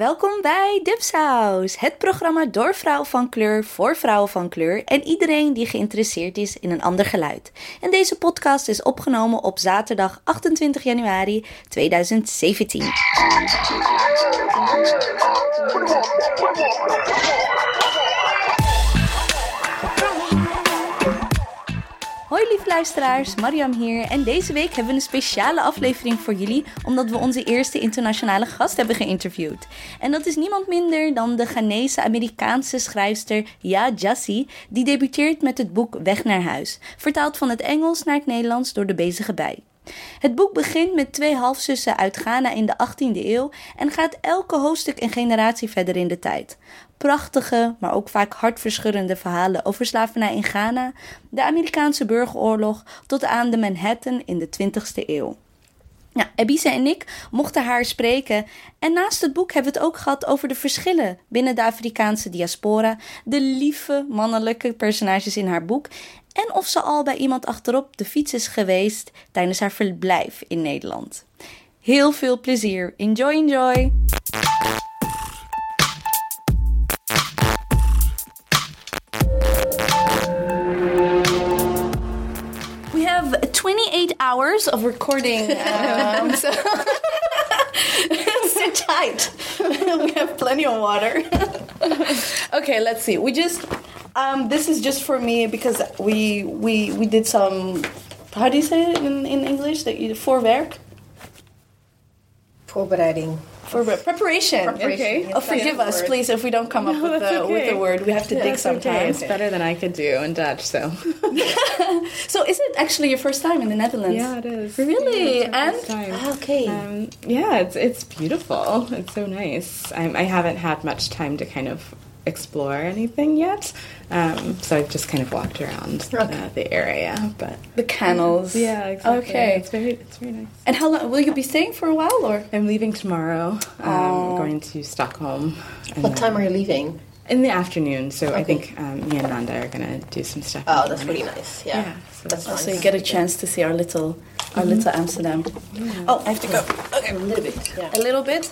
Welkom bij Dipsaus, het programma door vrouwen van kleur voor vrouwen van kleur en iedereen die geïnteresseerd is in een ander geluid. En deze podcast is opgenomen op zaterdag 28 januari 2017. Hoi lieve luisteraars, Mariam hier en deze week hebben we een speciale aflevering voor jullie omdat we onze eerste internationale gast hebben geïnterviewd. En dat is niemand minder dan de Ghanese Amerikaanse schrijfster Ja Jassi, die debuteert met het boek Weg naar huis, vertaald van het Engels naar het Nederlands door de bezige bij. Het boek begint met twee halfzussen uit Ghana in de 18e eeuw en gaat elke hoofdstuk een generatie verder in de tijd. Prachtige, maar ook vaak hartverscheurende verhalen over slavernij in Ghana, de Amerikaanse burgeroorlog tot aan de Manhattan in de 20e eeuw. Ebise en ik mochten haar spreken. En naast het boek hebben we het ook gehad over de verschillen binnen de Afrikaanse diaspora, de lieve mannelijke personages in haar boek en of ze al bij iemand achterop de fiets is geweest tijdens haar verblijf in Nederland. Heel veel plezier. Enjoy, enjoy! Hours of recording. Um, so sit tight. we have plenty of water. okay, let's see. We just um, this is just for me because we we we did some. How do you say it in, in English? That you voorwerk Voorbereiding. For preparation. Preparation, Okay. yes, Oh, forgive us, word. please, if we don't come up with the that's with the word. We have to dig That's okay. sometimes. It's better than I could do in Dutch, so. So, is it actually your first time in the Netherlands? yeah, it is. Really? Yeah, And- first time. Ah, okay. Um, yeah, it's it's beautiful. It's so nice. I'm, I haven't had much time to kind of explore anything yet, um, so I've just kind of walked around uh, the area. But The kennels. yeah, exactly. Okay. it's very it's very nice. And how long will you be staying for a while, or? I'm leaving tomorrow. Um, going to Stockholm. and What time are you leaving? In the afternoon. So I think um, me and Nanda are gonna do some stuff. Oh, that's morning. really nice. Yeah. Yeah, so that's Oh, nice. so you get a chance to see our little, our little Amsterdam. Oh, I have to go. Okay. a little bit. Yeah. a little bit.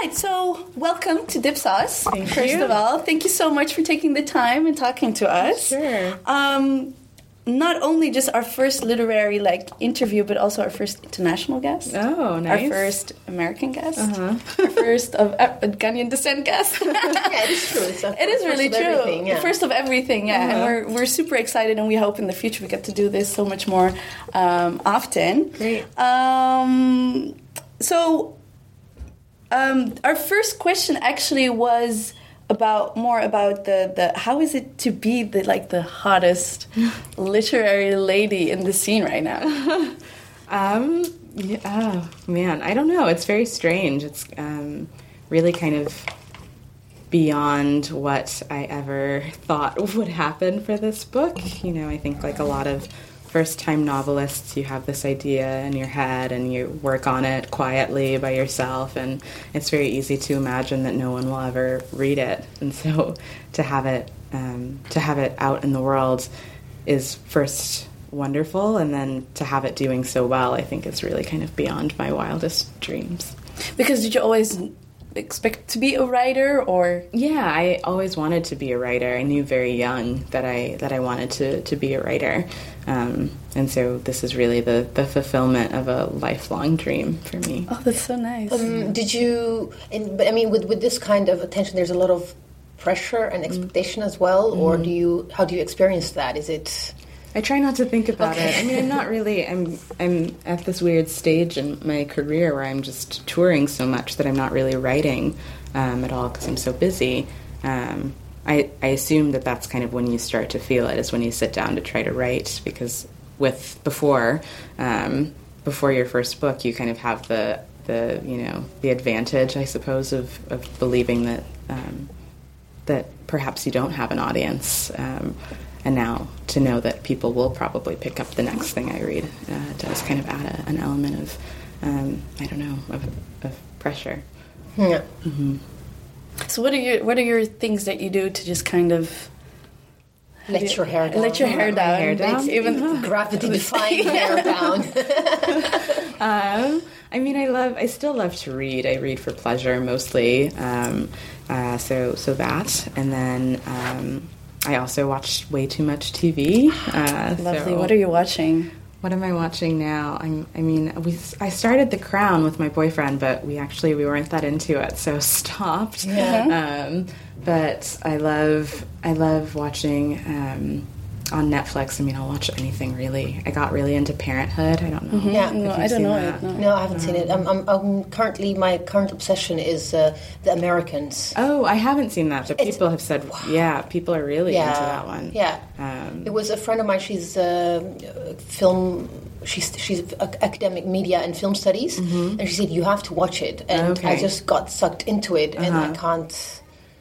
Right, so welcome to Dipsaus. Thank First you. of all, thank you so much for taking the time and talking to us. Sure. Um, not only just our first literary like interview, but also our first international guest. Oh, nice. Our first American guest. Uh-huh. Our first of uh, Ghanaian descent guest. yeah, it is true. It's It is really true. yeah. First of everything, yeah. And Uh-huh. we're, we're super excited, and we hope in the future we get to do this so much more um, often. Great. Um, so, um, our first question actually was about more about the, the how is it to be the like the hottest literary lady in the scene right now? Um, yeah, oh, man, I don't know. It's very strange. It's um, really kind of beyond what I ever thought would happen for this book. You know, I think like a lot of first time novelists, you have this idea in your head and you work on it quietly by yourself, and it's very easy to imagine that no one will ever read it. And so to have it um, to have it out in the world is first wonderful, and then to have it doing so well, I think is really kind of beyond my wildest dreams. Because did you always expect to be a writer, or Yeah, I always wanted to be a writer. I knew very young that I that I wanted to, to be a writer, um, and so this is really the, the fulfillment of a lifelong dream for me. oh, that's so nice. Um, did you? And, but I mean, with with this kind of attention, there's a lot of pressure and expectation as well. Or do you? How do you experience that? Is it? I try not to think about Okay. it. I mean, I'm not really. I'm I'm at this weird stage in my career where I'm just touring so much that I'm not really writing um, at all because I'm so busy. Um, I I assume that that's kind of when you start to feel it is when you sit down to try to write because with before um, before your first book you kind of have the the you know the advantage I suppose of of believing that. Um, that perhaps you don't have an audience. Um, and now to know that people will probably pick up the next thing I read uh, does kind of add a, an element of, um, I don't know, of, of pressure. Yeah. So what are your what are your things that you do to just kind of Let your hair down. let your hair down? hair down? Even Gravity defying hair down. um, I mean, I love. I still love to read. I read for pleasure mostly. Um, uh, so so that, and then um, I also watch way too much TV. Uh, Lovely. so- What are you watching? What am I watching now? I'm, I mean, we I started The Crown with my boyfriend, but we actually we weren't that into it, so stopped. Um, but I love I love watching um, on Netflix. I mean, I'll watch anything really. I got really into Parenthood. I don't know. Yeah. No, I don't know that. it. No. No, I haven't seen it. I'm, I'm, I'm currently my current obsession is uh, the Americans. Oh, I haven't seen that, but people have said, yeah, people are really yeah, into that one. Yeah, Um, it was a friend of mine. She's uh, film. She's she's academic media and film studies, and she said you have to watch it. And I Mm-hmm. Okay. Uh-huh. just got sucked into it, and I can't.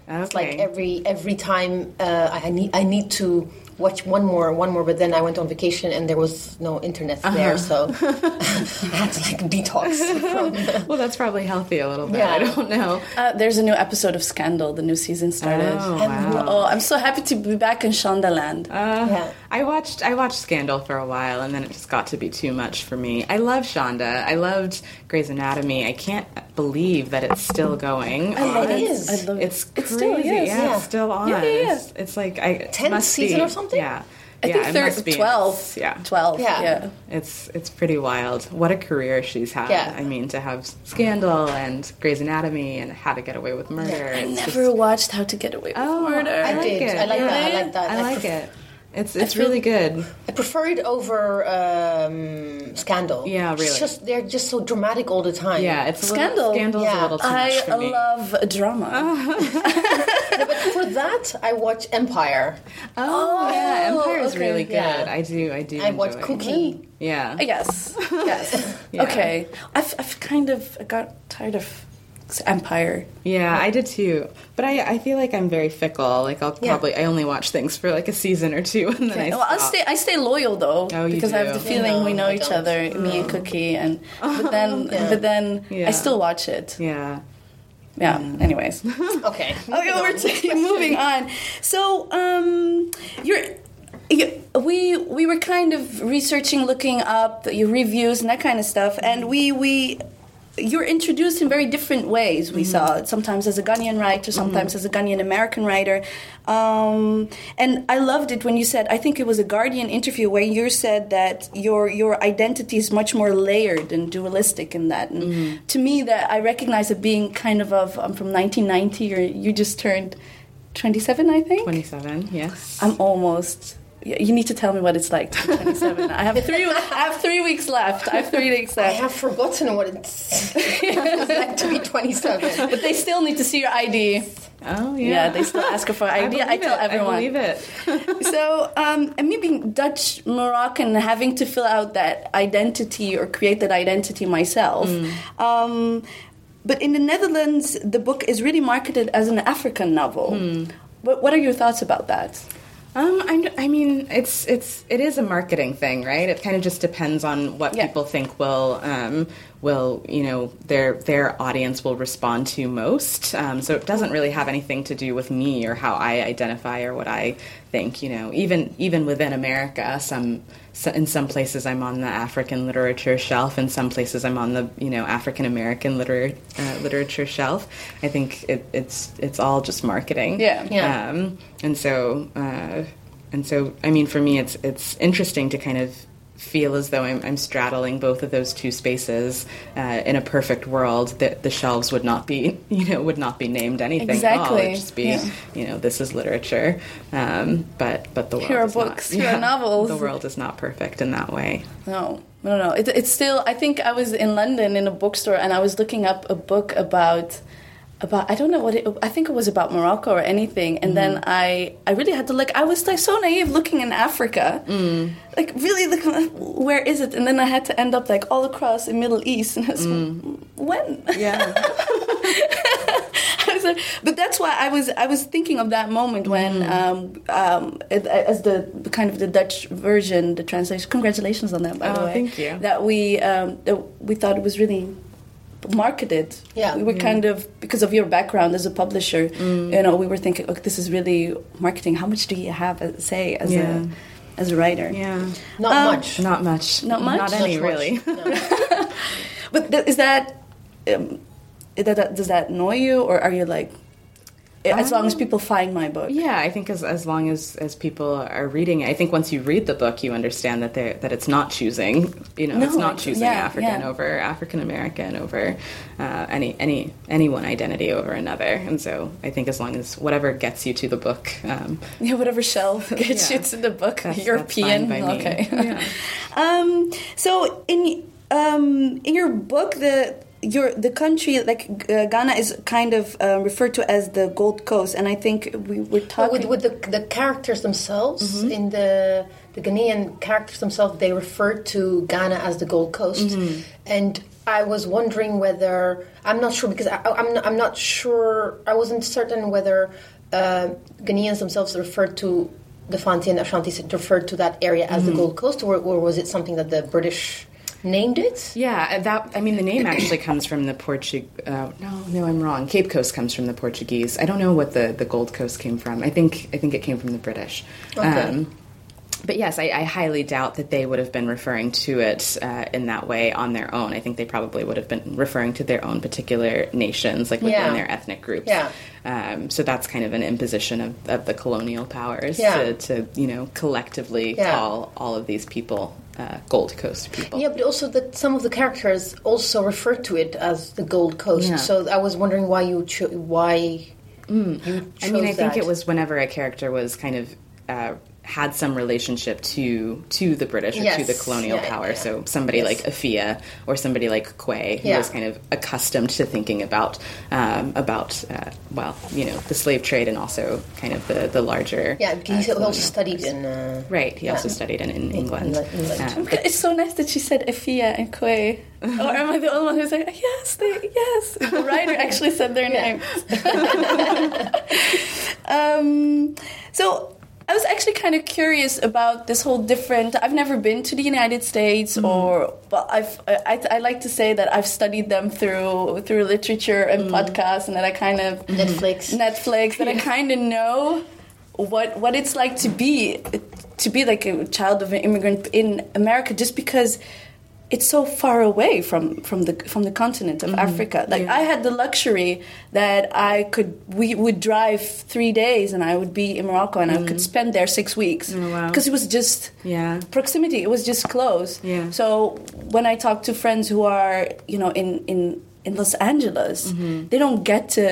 Okay. It's like every every time uh, I need I need to watch one more one more, but then I went on vacation and there was no internet Uh-huh. there, so I had to like detox from. well, that's probably healthy a little bit. Yeah. I don't know. Uh, there's a new episode of Scandal. The new season started. Oh, wow. Oh, I'm so happy to be back in Shondaland. Uh, Yeah. I watched I watched Scandal for a while, and then it just got to be too much for me. I love Shonda. I loved Grey's Anatomy. I can't believe that it's still going. I love It it. is. I love it. It's It crazy. still is. Yeah, Yeah. it's still on. Yeah, yeah, yeah. It's, it's like I Tenth must season be. or something? Yeah. I yeah, think it thir- must be. 12. Yeah. 12. Yeah. Yeah. It's it's pretty wild. What a career she's had. Yeah. I mean, to have Scandal and Grey's Anatomy and How to Get Away with Murder. I it's never watched How to Get Away with Oh, Murder. I, I like did. it. I like that. I like that. I I like it. It's it's feel- really good. I prefer it over um, Scandal. Yeah, It's really. just they're just so dramatic all the time. Yeah, it's Scandal. Scandal. Little, Yeah. a little too much I for me. love drama. but for that, I watch Empire. Oh, yeah, Empire is okay, really good. yeah. I do, I do. I watch enjoy. Cookie. Yeah. yes. Yes. Yeah. Okay. I've, I've kind of got tired of Empire. Yeah, I did too. But I, I feel like I'm very fickle. Like I'll Yeah. probably I only watch things for like a season or two, and then I well, I stop. stay. I stay loyal though Oh, you because I have the do? feeling we No, know I each don't. other, me and Cookie, and but then Yeah. but then Yeah. I still watch it. Yeah. Yeah. Anyways. Okay. Okay, we're t- moving on. So, um, you're. You, we we were kind of researching, looking up your reviews and that kind of stuff, and we we you're introduced in very different ways. We mm-hmm. saw it sometimes as a Ghanaian writer, mm-hmm. sometimes as a Ghanaian American writer, um, and I loved it when you said. I think it was a Guardian interview where you said that your your identity is much more layered and dualistic in that. And mm-hmm. to me, that I recognize it being kind of of I'm from 1990, or you just turned 27, I think. Twenty seven. Yes. I'm almost. Y- You need to tell me what it's like to be 27. I have three. I have three weeks left. I have three weeks left. I have forgotten what it's, it's like to be 27. But they still need to see your ID. oh Yeah, yeah. they still ask for I, ID. I, believe tell it. everyone. I believe it. So, um, and me being Dutch Moroccan, having to fill out that identity or create that identity myself. Um, but in the Netherlands, the book is really marketed as an African novel. What, what are your thoughts about that? Um, I, I mean, it's it's it is a marketing thing, right? It kind of just depends on what Yeah. people think will um, will you know their their audience will respond to most. Um, so it doesn't really have anything to do with me or how I identify or what I think. You know, even even within America, some so in some places I'm on the African literature shelf, in some places I'm on the you know African American liter- uh, literature shelf. I think it, it's it's all just marketing. Yeah. Yeah. Um, and so, uh, and so, I mean, for me, it's it's interesting to kind of feel as though I'm, I'm straddling both of those two spaces. Uh, in a perfect world, that the shelves would not be, you know, would not be named anything at all. Exactly. It'd just be, Yeah. you know, this is literature. Um, but but the world Here are is not- books, here are novels. The world is not perfect in that way. No, no, no. It, it's still. I think I was in London in a bookstore and I was looking up a book about about I don't know what it. I think it was about Morocco or anything. And then I I really had to look. I was like so naive looking in Africa, like really look. Where is it? And then I had to end up like all across the Middle East. And I was like, when? Yeah. I was like- but that's why I was I was thinking of that moment when um, um, it, as the kind of the Dutch version, the translation. Congratulations on that, by the Oh, way. thank you. That we um, that we thought it was really marketed. Yeah. we were kind of because of your background as a publisher. Mm. You know, we were thinking, okay, this is really marketing. How much do you have to say as Yeah. a as a writer. Yeah. Not Um, much. Not much. Not much? Not any, Not much. really. No. But th- is that, um, is that does that annoy you, or are you like, as long as people find my book? Yeah, I think as as long as as people are reading it, I think once you read the book, you understand that they that it's not choosing. You know, No, it's not choosing yeah, African yeah. over African American over uh, any any any one identity over another. And so I think as long as whatever gets you to the book, um, Yeah, whatever shelf gets Yeah. you to the book. That's- that's European, me. okay. Um, so in um, in your book, the your the country like uh, Ghana is kind of uh, referred to as the Gold Coast, and I think we were talking. with, with the, the characters themselves Mm-hmm. in the the Ghanaian characters themselves, they refer to Ghana as the Gold Coast, Mm-hmm. and I was wondering whether I'm not sure because I, I'm not, I'm not sure I wasn't certain whether uh, Ghanaians themselves referred to the Fanti and Ashanti referred to that area as Mm-hmm. the Gold Coast, or, or was it something that the British named it? Yeah, that I mean the name actually comes from the Portuguese. Uh, no, no, I'm wrong. Cape Coast comes from the Portuguese. I don't know what the, the Gold Coast came from. I think I think it came from the British. Um, Okay. but yes, I, I highly doubt that they would have been referring to it uh, in that way on their own. I think they probably would have been referring to their own particular nations, like within Yeah. their ethnic groups. Yeah. Um, so that's kind of an imposition of, of the colonial powers Yeah. to, to you know collectively Yeah. call all of these people uh, Gold Coast people. Yeah, but also that some of the characters also refer to it as the Gold Coast. Yeah. So I was wondering why you cho- why you chose I mean, I think it was whenever a character was kind of uh, had some relationship to to the British or to the colonial Yeah, power. yeah. So somebody Yes. like Effia or somebody like Quey, who Yeah. was kind of accustomed to thinking about um, about uh, well, you know, the slave trade and also kind of the the larger yeah. uh, he also studied powers. in uh, Right. He yeah. also studied in, in England. England, England. Um, It's so nice that she said Effia and Quey. or am I the only one who's like, yes, they, yes. The writer actually said their Yeah. names. um, so I was actually kind of curious about this whole different. I've never been to the United States, mm-hmm. or but I've I, I like to say that I've studied them through through literature and mm-hmm. podcasts, and that I kind of Netflix. Netflix that I kind of know what what it's like to be to be like a child of an immigrant in America just because it's so far away from from the from the continent of mm-hmm. Africa. Like Yeah. I had the luxury that I could we would drive 3 days and I would be in Morocco and I could mm. spend there 6 weeks Oh, wow. because it was just Yeah. proximity it was just close Yeah. so when i talk to friends who are you know in in in los angeles mm-hmm. they don't get to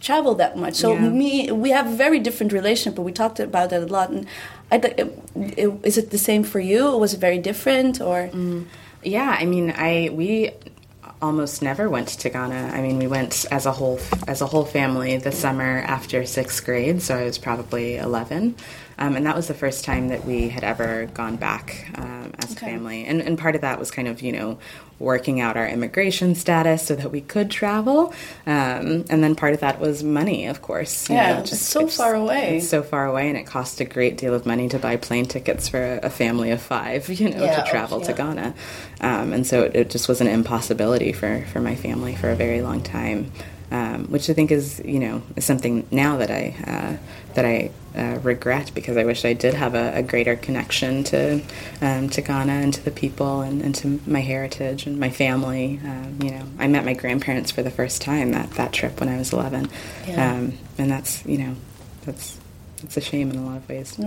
travel that much so. Yeah. me we have a very different relationship but we talked about that a lot and I, it, it, is it the same for you was it very different or mm. Yeah, I mean, I we almost never went to Ghana. I mean, we went as a whole as a whole family the summer after sixth grade, so I was probably eleven, um, and that was the first time that we had ever gone back um, as Okay. a family. And, and part of that was kind of you know working out our immigration status so that we could travel, um, and then part of that was money, of course. you Yeah, know, it's so far away. It's so far away, and it cost a great deal of money to buy plane tickets for a, a family of five. You know, Yeah, to travel to. Ghana. Um, and so it, it just was an impossibility for, for my family for a very long time, um, which I think is you know is something now that I uh, that I uh, regret because I wish I did have a, a greater connection to um, to Ghana and to the people and, and to my heritage and my family. Um, you know, I met my grandparents for the first time that that trip when I was eleven, Yeah. um, and that's you know that's it's a shame in a lot of ways.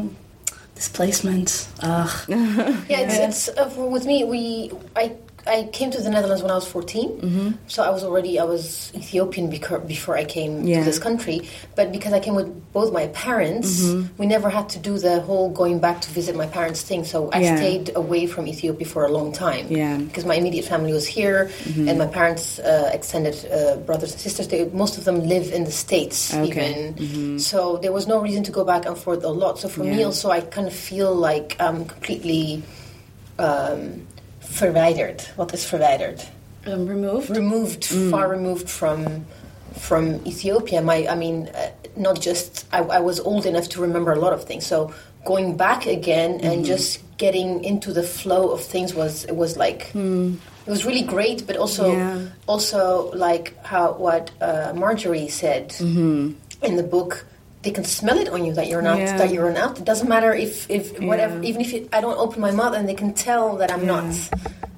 displacement ugh Yeah, it's, it's uh, with me. We I I came to the Netherlands when I was 14 mm-hmm. so I was already I was Ethiopian before before I came Yeah. to this country. But because I came with both my parents, Mm-hmm. we never had to do the whole going back to visit my parents thing. So I Yeah. stayed away from Ethiopia for a long time. Yeah. because my immediate family was here, Mm-hmm. and my parents' uh, extended uh, brothers and sisters. They, most of them live in the states, Okay. Mm-hmm. even. So there was no reason to go back and forth a lot. So for me, also, I kind of feel like I'm completely um, verwijderd. What is verwijderd? um, removed Removed, far removed from from Ethiopia. My, I mean, uh, not just I, I was old enough to remember a lot of things. So going back again and just getting into the flow of things was it was like it was really great. But also Yeah. also like how what uh, Marjorie said in the book. They can smell it on you that you're not Yeah. that you're not. It doesn't matter if if whatever Yeah. even if it, I don't open my mouth and they can tell that I'm not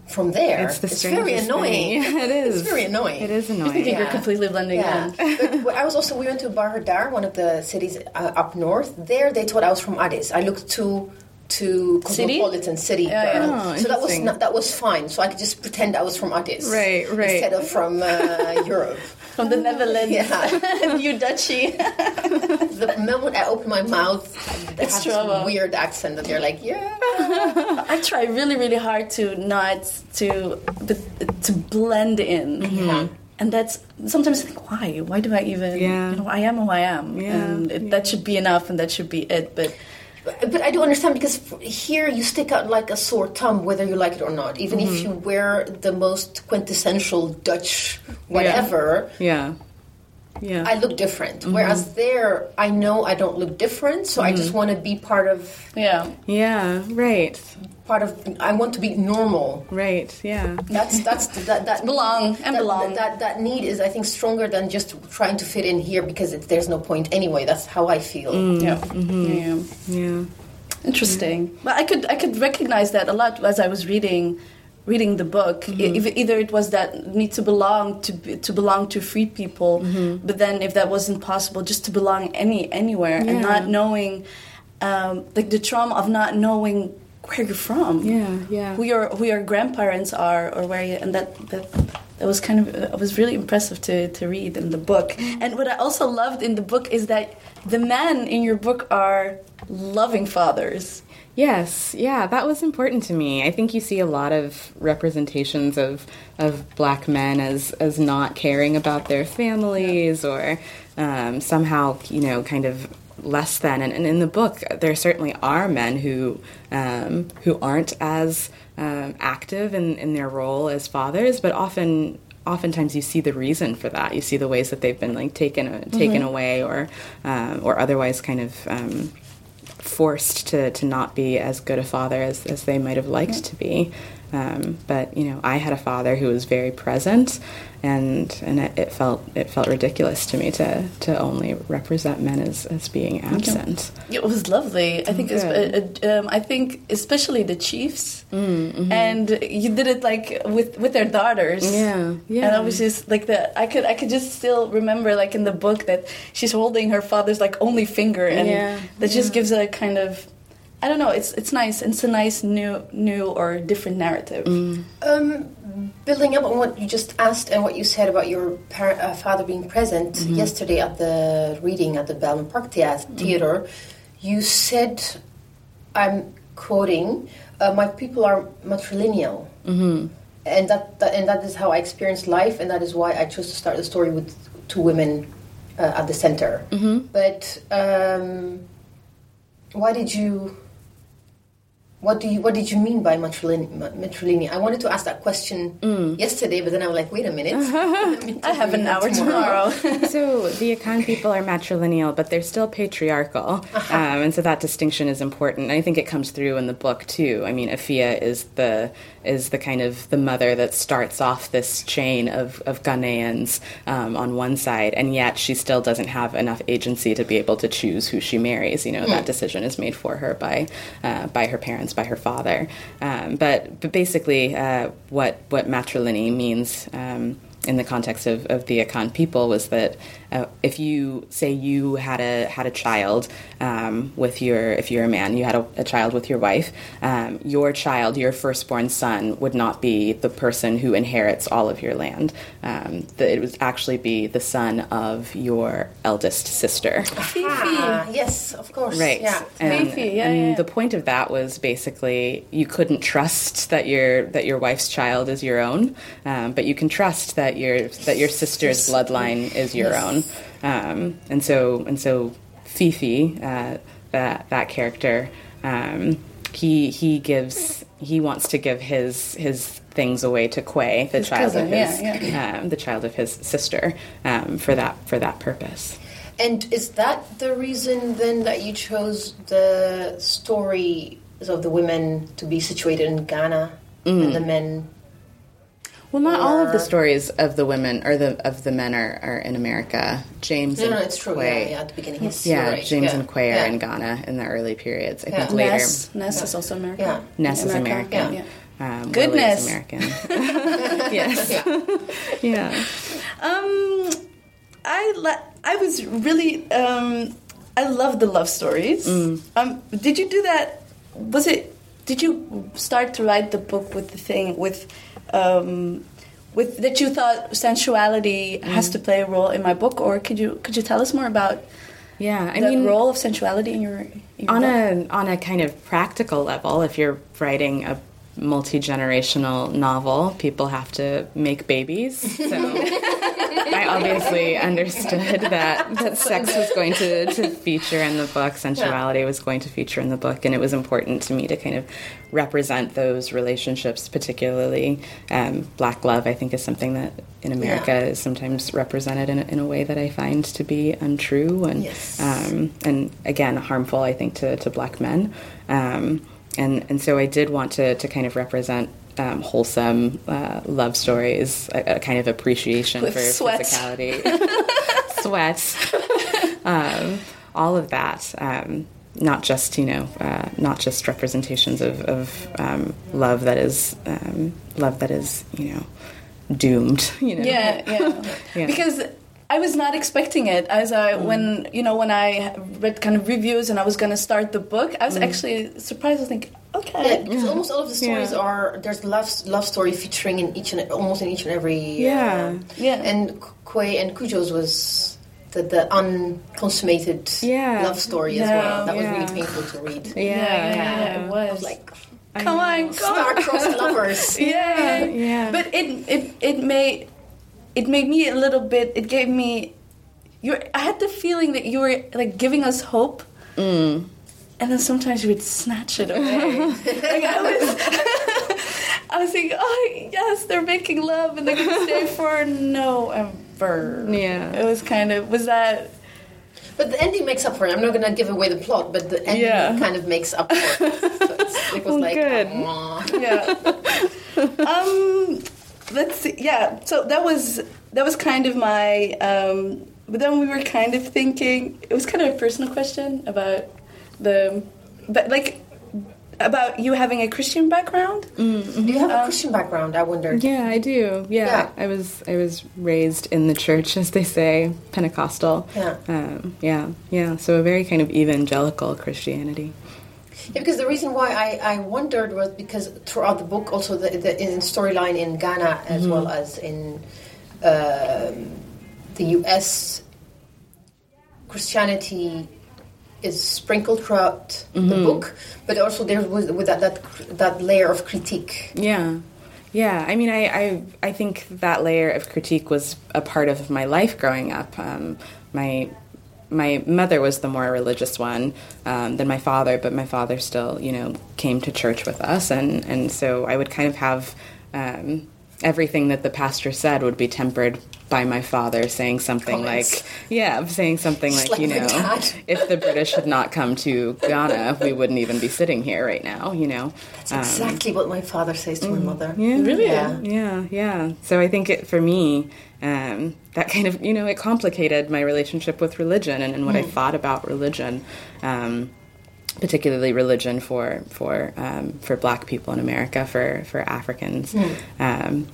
from there. It's the very annoying. thing. It is. It's very annoying. It is I annoying. think you're completely blending Yeah, in. but I was also we went to Bahir Dar, one of the cities uh, up north. There, they thought I was from Addis. I looked too to City? cosmopolitan city Yeah, yeah. girl, Oh, so that was not, that was fine. So I could just pretend I was from Addis, Right, right. instead of from uh, Europe. From the Netherlands. Yeah. New Dutchie. The moment I open my mouth, it It's has this trouble. weird accent that they're like, yeah. I try really, really hard to not to to blend in. Mm-hmm. Yeah. And that's sometimes I think, why? Why do I even? Yeah. You know, I am who I am, Yeah, and it, that should be enough, and that should be it. But But, I do understand because here you stick out like a sore thumb, whether you like it or not. Even if Mm-hmm. you wear the most quintessential Dutch whatever, Yeah. Yeah. I look different. Mm-hmm. Whereas there, I know I don't look different, so I Mm-hmm. just want to be part of yeah, yeah. Right. part of. I want to be normal. Right. Yeah. That's that's that that Belong and that, belong. That, that need is, I think, stronger than just trying to fit in here because it, there's no point anyway. That's how I feel. yeah, yeah. Yeah. Interesting. But I could I could recognize that a lot as I was reading reading the book. Eith- either it was that need to belong to be, to belong to free people, but then if that wasn't possible, just to belong any anywhere and not knowing, um, like the trauma of not knowing where you're from, Yeah. Yeah. who your who your grandparents are, or where you, and that that. That was kind of it was really impressive to, to read in the book. And what I also loved in the book is that the men in your book are loving fathers. Yes, yeah, that was important to me. I think you see a lot of representations of of black men as as not caring about their families or um, somehow, you know, kind of less than. And, and in the book, there certainly are men who um, who aren't as um, active in, in their role as fathers, but often. Oftentimes, you see the reason for that. You see the ways that they've been like taken taken away, or um, or otherwise kind of um, forced to, to not be as good a father as, as they might have liked to be. Um, but you know, I had a father who was very present, and and it, it felt it felt ridiculous to me to to only represent men as, as being absent. It was lovely. I think, it's, uh, uh, um, I think especially the chiefs, Mm-hmm. and you did it like with with their daughters. Yeah, yeah. And I was just like the I could I could just still remember like in the book that she's holding her father's like only finger, and Yeah, that just gives a kind of. I don't know. It's it's nice. It's a nice new new or different narrative. Mm. Um, building up on what you just asked and what you said about your par- uh, father being present Mm-hmm. yesterday at the reading at the Bellman Park Theater, Mm-hmm. You said, I'm quoting, uh, "My people are matrilineal." Mm-hmm. And that, that and that is how I experienced life, and that is why I chose to start the story with two women uh, at the center. Mm-hmm. But um, why did you? What do you What did you mean by matrilineal? matrilineal? I wanted to ask that question Mm. yesterday, but then I was like, wait a minute. I have an hour tomorrow. so the Akan people are matrilineal, but they're still patriarchal, um, and so that distinction is important. I think it comes through in the book too. I mean, Effia is the is the kind of the mother that starts off this chain of of Ghanaians um, on one side, and yet she still doesn't have enough agency to be able to choose who she marries. You know, that decision is made for her by uh, by her parents, by her father. Um, but but basically, uh, what what matrilineal means. Um, in the context of, of the Akan people was that uh, if you say you had a had a child um, with your if you're a man you had a, a child with your wife um, your child your firstborn son would not be the person who inherits all of your land um, that it would actually be the son of your eldest sister Ah, yes, of course. Right. Yeah. And, Fiifi, yeah, and yeah. the point of that was basically you couldn't trust that your that your wife's child is your own, um, but you can trust that your that your sister's bloodline is your own. Um, and so and so Fiifi, uh, that that character, um, he he gives he wants to give his his things away to Quey, the His child cousin, of his yeah, Um, the child of his sister, um, for that for that purpose. And is that the reason then that you chose the stories of the women to be situated in Ghana and the men? Well, not all of the stories of the women or the of the men are, are in America. James No, and no, it's true. Quey. Yeah, yeah, at the beginning. Yes, Yeah, right. James yeah. and Quey are yeah. in Ghana in the early periods. I Yeah. think later Ness, Ness is also American. Yeah. Ness is American. yeah. Um, Goodness. Willie is American. yes. yeah. Um, I la- I was really um, I love the love stories. Um, did you do that? Was it? Did you start to write the book with the thing with? Um, with that you thought sensuality has to play a role in my book, or could you could you tell us more about Yeah. I the mean, role of sensuality in your, in your on book? a on a kind of practical level, if you're writing a multi generational novel, people have to make babies. So I obviously understood that that sex was going to, to feature in the book, sensuality was going to feature in the book, and it was important to me to kind of represent those relationships, particularly um, black love. I think is something that in America Yeah. is sometimes represented in, a- in a way that I find to be untrue and Yes. um, and again harmful I think to, to black men um, and and so I did want to, to kind of represent um, wholesome uh, love stories a, a kind of appreciation With for sweat. physicality sweat um, all of that um, not just you know uh, not just representations of, of um, love that is um, love that is you know doomed you know Yeah, yeah. Yeah. Because I was not expecting it. As I when you know when I read kind of reviews and I was going to start the book, I was actually surprised. I think thinking, Yeah, okay, because almost all of the stories Yeah. are there's love love story featuring in each and almost in each and every Yeah. uh, Yeah. and Quey and Cudjo's was the, the unconsummated Yeah. love story as well. That was really painful to read. yeah, yeah, Yeah. it was. I was like come on, go. star-crossed lovers. yeah, Yeah. But it it it made it made me a little bit. It gave me. You. I had the feeling that you were like giving us hope. Mm. And then sometimes you would snatch it away. like I was, I was thinking, oh yes, they're making love and they're gonna stay for no ever. Yeah. it was kind of was that. But the ending makes up for it. I'm not going to give away the plot, but the ending Yeah. kind of makes up for it. So it's, it was Oh, like, good. "Aw." Yeah. um, let's see. Yeah. So that was that was kind of my. Um, but then we were kind of thinking. It was kind of a personal question about the, but like about you having a Christian background. Do you have a Christian background? I wonder. Yeah, I do. Yeah. Yeah. I was I was raised in the church, as they say, Pentecostal. Yeah. Um, yeah, yeah. So a very kind of evangelical Christianity. Yeah, because the reason why I, I wondered was because throughout the book, also the, the in storyline in Ghana as well as in um the U.S., Christianity is sprinkled throughout the book, but also there was with that, that that layer of critique. Yeah. Yeah, I mean, I, I, I think that layer of critique was a part of my life growing up. Um, my, my mother was the more religious one um, than my father, but my father still, you know, came to church with us, and, and so I would kind of have um, everything that the pastor said would be tempered by my father saying something Comments. like, yeah, saying something Just like, you know, if the British had not come to Ghana, we wouldn't even be sitting here right now, you know. That's exactly what my father says to my mother. Um, Yeah. Really? Yeah. Yeah, yeah. So I think it, for me, um, that kind of, you know, it complicated my relationship with religion and, and what I thought about religion, um, particularly religion for for um, for Black people in America, for for Africans. Um,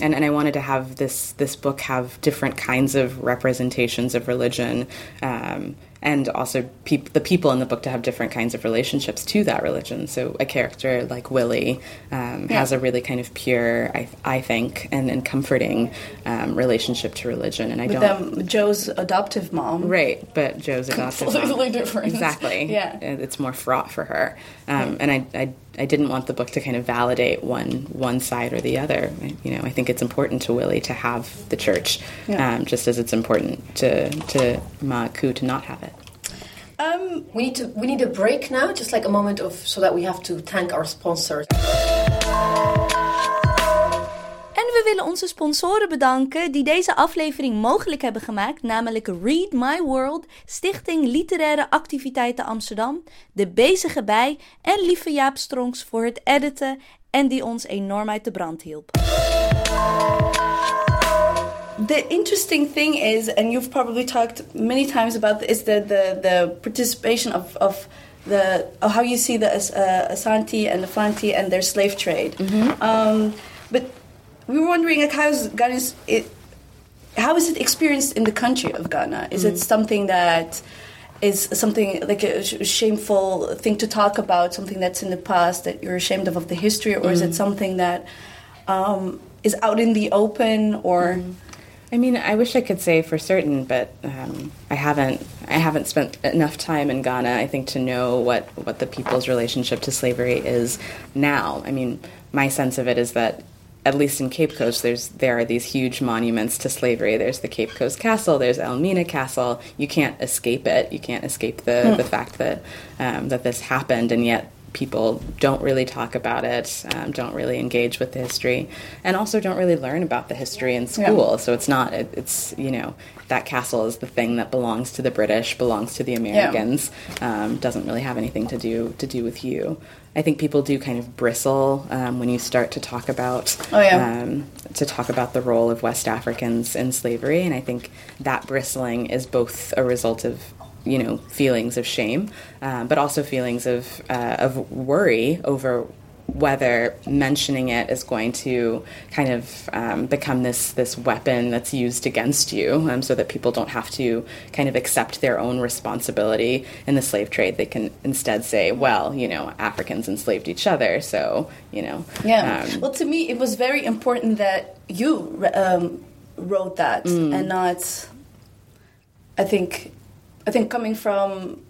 and, and I wanted to have this this book have different kinds of representations of religion, um, and also peop- the people in the book to have different kinds of relationships to that religion. So a character like Willie um, has a really kind of pure, I, I think, and, and comforting um, relationship to religion. And I With don't Joe's adoptive mom. Right, but Joe's adopted. Completely mom. different. Exactly. Yeah. It's more fraught for her, um, and I, I, I didn't want the book to kind of validate one one side or the other. I, you know, I think it's important to Willie to have the church, Yeah. um, just as it's important to to Ma Aku to not have it. Um, We need to we need a break now, just like a moment of so that we have to thank our sponsors. Willen onze sponsoren bedanken die deze aflevering mogelijk hebben gemaakt, namelijk Read My World, Stichting Literaire Activiteiten Amsterdam, De Bezige Bij en lieve Jaap Stronks voor het editen en die ons enorm uit de brand hielp. the interesting thing is, and you've probably talked many times about, is the the, the participation of, of the how you see the uh, Asante and the Fanti and their slave trade. Mm-hmm. Um, but we were wondering, like, how's Ghana's it, how is it experienced in the country of Ghana? Is mm-hmm. it something that is something like a shameful thing to talk about, something that's in the past that you're ashamed of of the history, or mm-hmm. is it mm-hmm. something that um, is out in the open, or? Mm-hmm. I mean, I wish I could say for certain, but um, I haven't. I haven't spent enough time in Ghana, I think, to know what what the people's relationship to slavery is now. I mean, my sense of it is that at least in Cape Coast, there's there are these huge monuments to slavery. There's the Cape Coast Castle. There's Elmina Castle. You can't escape it. You can't escape the mm. the fact that um, that this happened, and yet people don't really talk about it, um, don't really engage with the history, and also don't really learn about the history in school. Yeah. So it's not, it, it's, you know, that castle is the thing that belongs to the British, belongs to the Americans, yeah. um, doesn't really have anything to do to do with you. I think people do kind of bristle um, when you start to talk about oh, yeah. um, to talk about the role of West Africans in slavery, and I think that bristling is both a result of you know feelings of shame, um, but also feelings of uh, of worry over whether mentioning it is going to kind of um, become this this weapon that's used against you, um, so that people don't have to kind of accept their own responsibility in the slave trade. They can instead say, "Well, you know, Africans enslaved each other, so you know." Yeah. Um, well, to me, it was very important that you um, wrote that mm. and not. I think I think coming from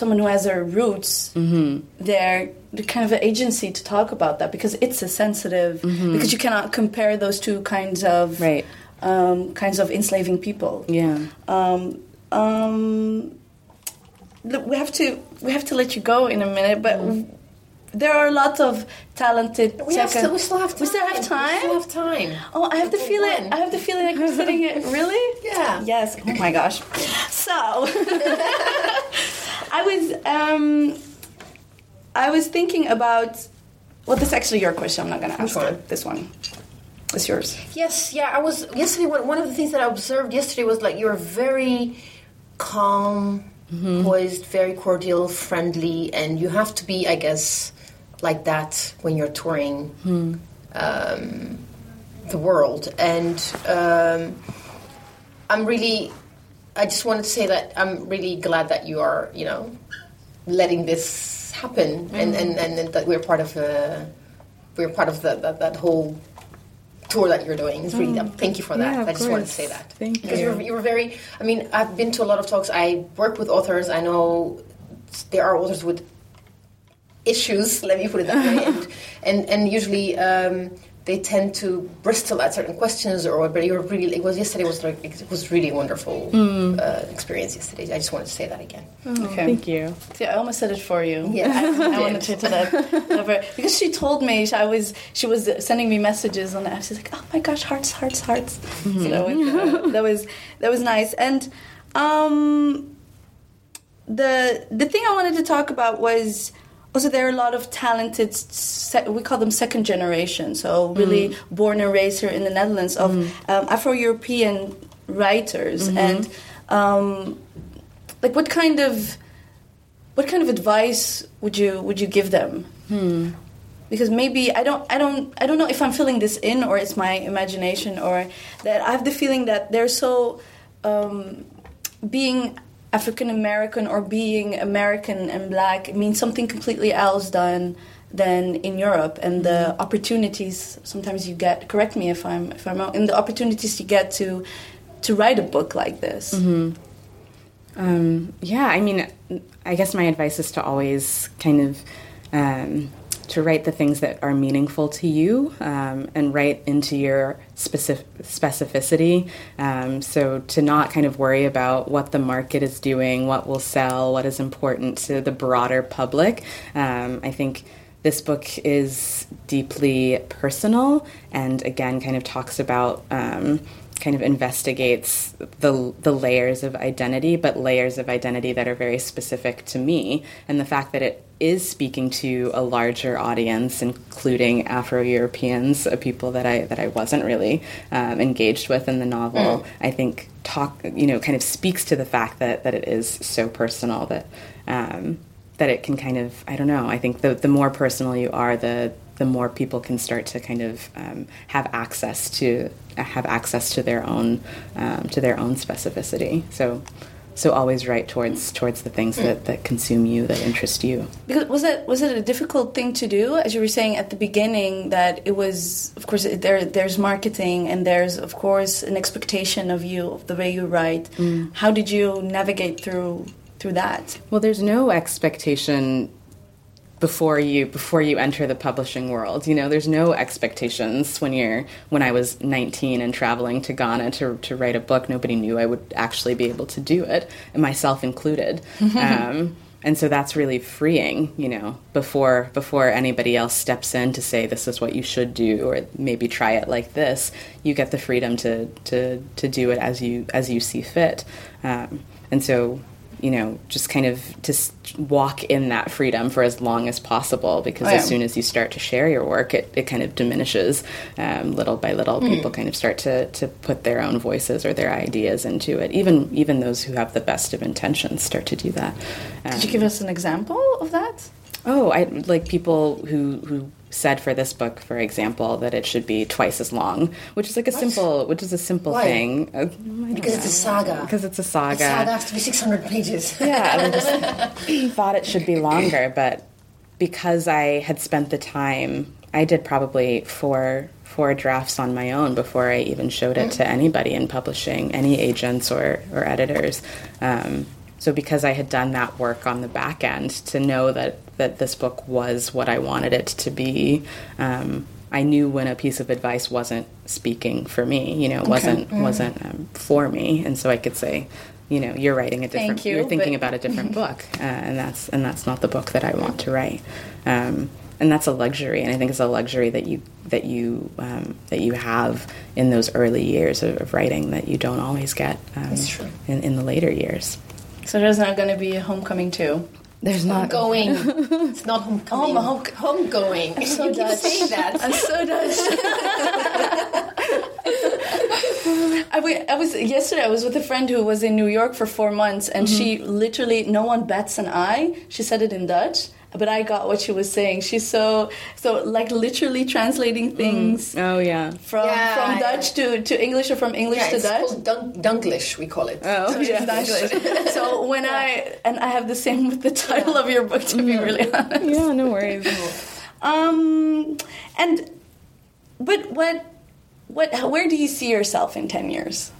someone who has their roots, mm-hmm. they're, they're kind of an agency to talk about that because it's a sensitive mm-hmm. because you cannot compare those two kinds of right. um, kinds of enslaving people. Yeah. Um, um, we have to we have to let you go in a minute, but. Mm there are lots of talented. We, have still, we still have time. We still have time. We still have time. Oh, I have the feeling. I have the feeling like we're sitting here. Really? Yeah. Yes. Oh my gosh. So, I was um, I was thinking about. Well, this is actually your question. I'm not going to ask. This one. It's yours. Yes. Yeah. I was yesterday. One of the things that I observed yesterday was like you're very calm. Mm-hmm. poised, very cordial, friendly, and you have to be, I guess, like that when you're touring hmm. um, the world. And um, I'm really, I just wanted to say that I'm really glad that you are, you know, letting this happen mm-hmm. and, and, and, that we're part of, uh, we're part of the, that, that whole tour that you're doing It's really mm. thank you for that yeah, i just course. wanted to say that thank because you. You're, you were very i mean i've been to a lot of talks i work with authors i know there are authors with issues, let me put it that way. and, and, and usually um, they tend to bristle at certain questions or but you're really it was yesterday was like it was really wonderful mm. uh, experience yesterday. I just wanted to say that again. Oh, okay. thank you. See, i almost said it for you. Yeah. I, I wanted to tell that because she told me I was she was sending me messages on the app she's like oh my gosh hearts hearts hearts. Mm-hmm. so that was, uh, that was that was nice. And um the the thing i wanted to talk about was also there are a lot of talented we call them second generation so really mm. born and raised here in the netherlands of mm. um, afro-european writers mm-hmm. and um, like what kind of what kind of advice would you would you give them hmm. because maybe i don't i don't i don't know if i'm filling this in or it's my imagination or that i have the feeling that they're so um, being African American or being American and black means something completely else than than in Europe and the mm-hmm. opportunities sometimes you get correct me if I'm if I'm wrong and the opportunities you get to to write a book like this. Mm-hmm. Um, yeah, I mean, I guess my advice is to always kind of um, to write the things that are meaningful to you um, and write into your specific specificity. Um, so to not kind of worry about what the market is doing, what will sell, what is important to the broader public. Um, I think this book is deeply personal and again kind of talks about um, kind of investigates the the layers of identity, but layers of identity that are very specific to me, and the fact that it is speaking to a larger audience, including Afro Europeans, uh, people that I that I wasn't really um, engaged with in the novel. Mm. I think talk you know kind of speaks to the fact that that it is so personal that. Um, that it can kind of I don't know I think the the more personal you are the the more people can start to kind of um, have access to have access to their own um, to their own specificity. So so always write towards towards the things that, that consume you that interest you because was it was it a difficult thing to do as you were saying at the beginning that it was of course there there's marketing and there's of course an expectation of you of the way you write mm. how did you navigate through through that well there's no expectation before you before you enter the publishing world. You know, there's no expectations when you're when I was 19 and traveling to Ghana to to write a book. Nobody knew I would actually be able to do it, myself included. um, and so that's really freeing, you know, before before anybody else steps in to say this is what you should do or maybe try it like this. You get the freedom to to to do it as you as you see fit. Um, and so you know, just kind of to walk in that freedom for as long as possible because oh, yeah. as soon as you start to share your work, it, it kind of diminishes um, little by little. Mm. People kind of start to, to put their own voices or their ideas into it. Even even those who have the best of intentions start to do that. Um, Could you give us an example of that? Oh, I like people who who said for this book, for example, that it should be twice as long, which is like a what? simple, which is a simple Why? thing. Uh, because it's a saga. Because it's a saga. A saga has to be six hundred pages. yeah, I just thought it should be longer, but because I had spent the time, I did probably four four drafts on my own before I even showed it to anybody in publishing, any agents or or editors. Um, so because I had done that work on the back end to know that that this book was what I wanted it to be, um, I knew when a piece of advice wasn't speaking for me. You know, wasn't mm. wasn't um, for me, and so I could say, you know, you're writing a different. You, are thinking about a different book, uh, and that's and that's not the book that I want to write. Um, and that's a luxury, and I think it's a luxury that you that you um, that you have in those early years of, of writing that you don't always get um, in, in the later years. So there's not going to be a homecoming too. There's not going. it's not homecoming. Oh, home, homegoing. I'm so you Dutch. keep saying that. I'm so Dutch. I, I was yesterday. I was with a friend who was in New York for four months, and mm-hmm. she literally no one bats an eye. She said it in Dutch, but I got what she was saying. She's so so like literally translating mm. things. Mm. Oh yeah, from yeah, from Dutch to, to English or from English yeah, to it's Dutch. Called dunk, Dunglish, we call it. Oh so yeah, Dunglish. so when yeah. I and I have the same with the title of your book to be mm-hmm. really honest. Yeah, no worries. um, and but what what where do you see yourself in ten years?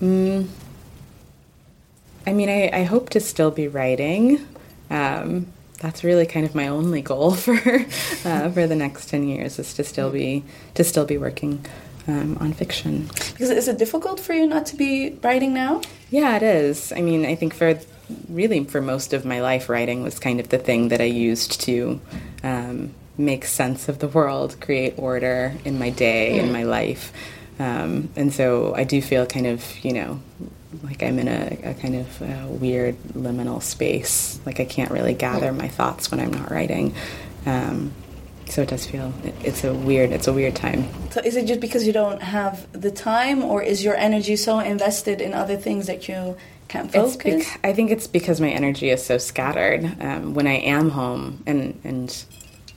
Mm. I mean, I, I hope to still be writing. Um, that's really kind of my only goal for uh, for the next ten years is to still be to still be working um, on fiction. Because is it difficult for you not to be writing now? Yeah, it is. I mean, I think for really for most of my life, writing was kind of the thing that I used to um, make sense of the world, create order in my day, mm. in my life. Um, and so I do feel kind of, you know, like I'm in a, a kind of uh, weird liminal space. Like I can't really gather my thoughts when I'm not writing. Um, so it does feel it, it's a weird it's a weird time. So is it just because you don't have the time, or is your energy so invested in other things that you can't focus? Bec- I think it's because my energy is so scattered. Um, when I am home and and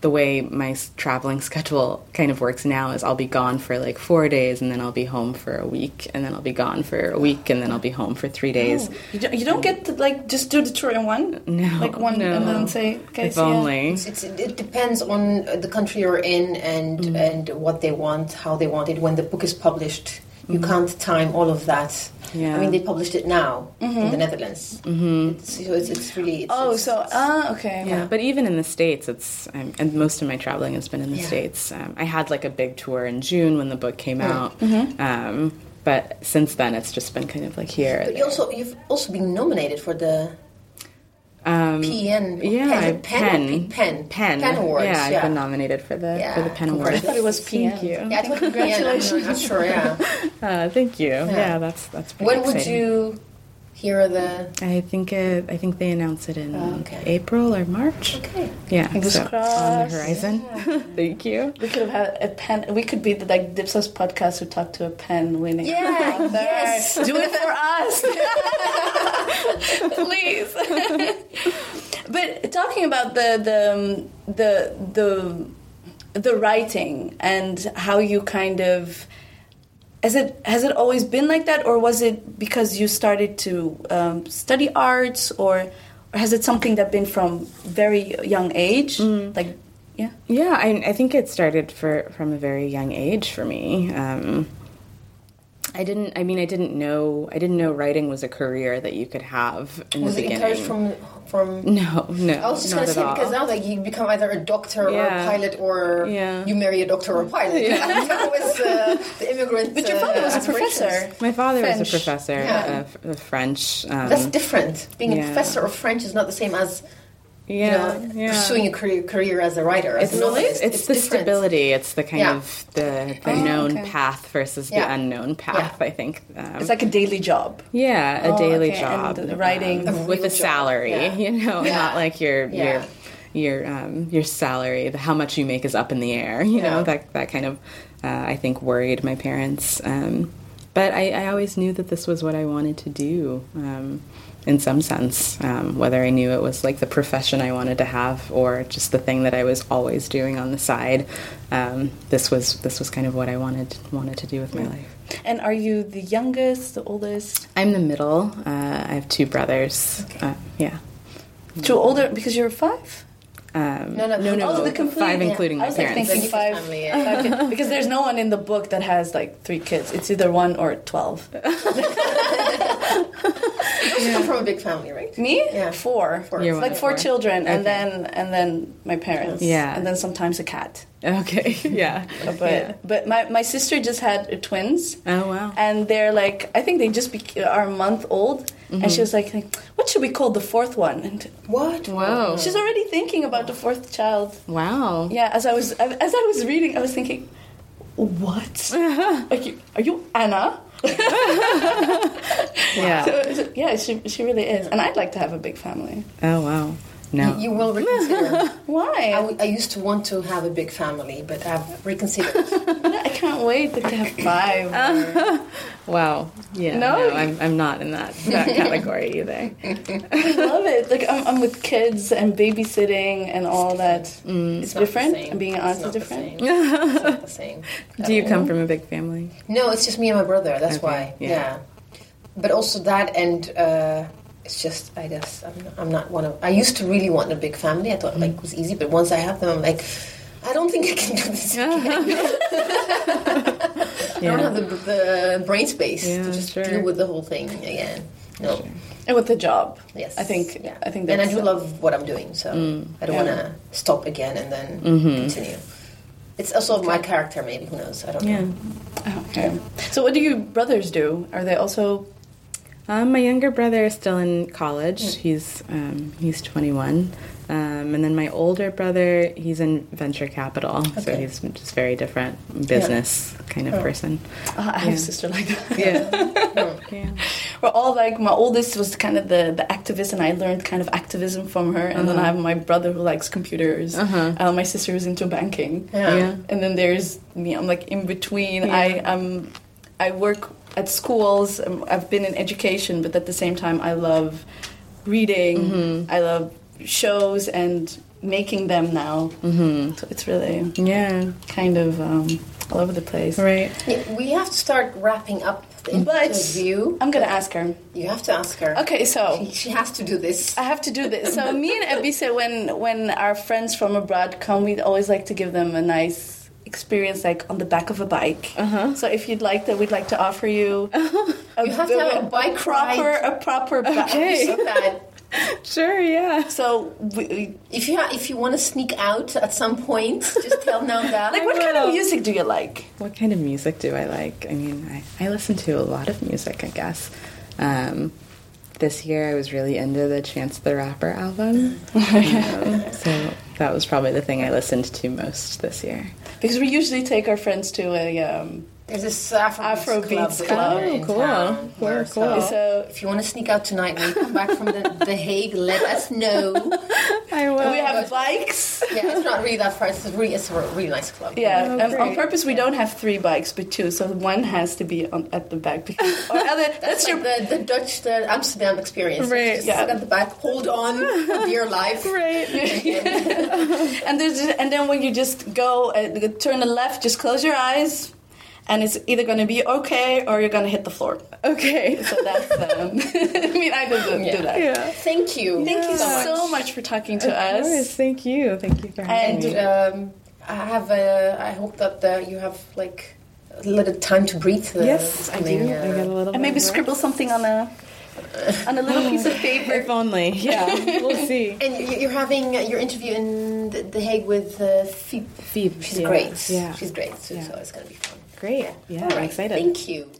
the way my traveling schedule kind of works now is I'll be gone for like four days and then I'll be home for a week and then I'll be gone for a week and then I'll be home for three days. Oh, you, don't, you don't get to like just do the tour in one? No. Like one no. and then say, okay, if only. It's, it's, it depends on the country you're in and, mm. and what they want, how they want it. When the book is published, you mm-hmm. can't time all of that. Yeah. I mean, they published it now mm-hmm. in the Netherlands. Mm-hmm. It's, it's, it's, really. It's, oh, it's, so ah, okay. Yeah, yeah, but even in the states, it's um, and most of my traveling has been in the yeah. states. Um, I had like a big tour in June when the book came out. Mm-hmm. Um, but since then, it's just been kind of like here. But you also you've also been nominated for the Um, PN. yeah, pen, pen, pen, pen, pen, pen awards. Yeah, Yeah, I've been nominated for the Yeah, for the pen award. I thought it was PN. Thank you. Yeah, I thought congratulations. I'm not sure. Yeah. Uh, thank you. Yeah, that's that's. Pretty when would exciting. you hear the? I think it. I think they announce it in Oh, okay. April or March. Okay. Yeah, Fingers so on the horizon. thank you. We could have had a pen. We could be the like Dipsaus podcast who talk to a pen winning. Yeah, yes. Do it for us, please. but talking about the the um, the the the writing and how you kind of has it has it always been like that, or was it because you started to um, study arts, or, or has it something that been from very young age, like yeah? Yeah, I, I think it started for from a very young age for me. Um, I didn't. I mean, I didn't know. I didn't know writing was a career that you could have in the Was the it beginning. encouraged from from? No, no, I was just not gonna at say all. because now like you become either a doctor or a pilot or Yeah. you marry a doctor or a pilot. that was uh, the immigrant. But your father was a professor. My father was a professor Yeah. of, of French. Um, That's different. Being a professor of French is not the same as yeah, you know yeah. pursuing a career, career as a writer. As It's, a novelist. it's, the different. stability. It's the kind Yeah. of the, the Oh, known okay. path versus the unknown path. I think. Um, It's like a daily job. yeah, a Oh, daily okay, job, and the writing- um, A with a salary. You know, not like your your your um, your salary. The, how much you make is up in the air. You know that that kind of uh, I think worried my parents. Um, but I, I always knew that this was what I wanted to do. In some sense, um, whether I knew it was like the profession I wanted to have or just the thing that I was always doing on the side, um, this was this was kind of what I wanted wanted to do with my life. And are you the youngest, the oldest? I'm the middle. Uh, I have two brothers. Uh, yeah. Two older because you're five. Um, No, no, no, no, Oh, the complete- five, yeah. including I my was, like, parents. thinking five. family, yeah. five because there's no one in the book that has like three kids. It's either one or twelve. You also come from a big family, right? Me? Yeah. Four. Four. You're It's like four four. children, Okay. and then and then my parents. Yeah. And then sometimes a cat. Okay, yeah. But Yeah. but my, my sister just had uh, twins. Oh wow. And they're like, I think they just be, are a month old. And she mm-hmm. was like, like, what should we call the fourth one? And What? Wow! she's already thinking about the fourth child. Wow. Yeah, as I was as I was reading, I was thinking, what? are you are you Anna? Yeah. So, so- yeah, she she really is, and I'd like to have a big family. Oh wow. No. You will reconsider. Why? I used to want to have a big family, but I've reconsidered. I can't wait to have five. Wow. Yeah. No? No, I'm, I'm not in that, that category either. I love it. Like I'm, I'm with kids and babysitting and all that. It's, not the different. And being an It's aunt is different. It's not the same. Do you come from a big family? No, it's just me and my brother. That's Okay, why. yeah. Yeah. But also that, and uh, it's just I guess I'm not, I'm not one of. I used to really want a big family. I thought like it was easy, but once I have them, I'm like. I don't think I can do this. again. I don't have the, the brain space Yeah, to just sure. deal with the whole thing again. No. And with the job. Yes. I think. Yeah. I think. and I do love what I'm doing, so I don't Yeah. want to stop again and then Mm-hmm. continue. It's also my character, maybe. Who knows? I don't Yeah. know. Okay. So what do your brothers do? Are they also? Um, my younger brother is still in college. He's um, he's 21, um, and then my older brother he's in venture capital, so he's just very different business kind of person. Uh, I have a sister like that. Yeah, yeah. We're all like my oldest was kind of the, the activist, and I learned kind of activism from her. And then I have my brother who likes computers. Uh-huh. Uh, my sister who's into banking. Yeah. Yeah. And then there's me. I'm like in between. Yeah. I um I work at schools. Um, I've been in education, but at the same time, I love reading. Mm-hmm. I love shows and making them now. Mm-hmm. So it's really yeah. kind of um, all over the place. Right. Yeah, we have to start wrapping up the But interview. I'm gonna ask her. You have to ask her. Okay, so She, she has to do this. I have to do this. So me and Ebise, when when our friends from abroad come, we always like to give them a nice experience, like on the back of a bike. Uh-huh. So if you'd like that, we'd like to offer you. A, You have to have a bike proper ride. a proper bike. Okay. So that Sure. Yeah. So we, if you ha- if you want to sneak out at some point, just tell Nanda. like, what kind of music do you like? What kind of music do I like? I mean, I, I listen to a lot of music, I guess. Um, this year I was really into the Chance the Rapper album. um, so that was probably the thing I listened to most this year. Because we usually take our friends to a um, There's this Afro, Afro club Beats club. in Oh, cool. town Cool, cool. So, So- if you want to sneak out tonight when you come back from the, the Hague, let us know. I will. we have bikes. Yeah, it's not really that far. It's a really, it's a really nice club. Yeah, Oh, and on purpose we don't have three bikes but two, so one has to be on, at the back because or other, that's, That's your the, the Dutch, the Amsterdam experience. Right, Just yeah. sit at the back, hold on for dear life. Right. and there's and then when you just go uh, turn the left, just close your eyes, and it's either going to be okay or you're going to hit the floor. Okay. So that's um, I mean I did Yeah. do that. Yeah. Thank you. Thank you so so much. much for talking to Of course. us. Thank you. Thank you for having And, me. Um, I have. Uh, I hope that uh, you have like a little time to breathe. Uh, yes, I do. coming, I get a little. And maybe bit of scribble something on a on a little piece of paper. If only. Yeah. we'll see. And you- you're having uh, your interview in The, the Hague with uh, Phoebe. Phoebe. She's yeah. great. Yeah. She's great. So, Yeah. so it's gonna be fun. Great. Yeah, right. I'm excited. Thank you.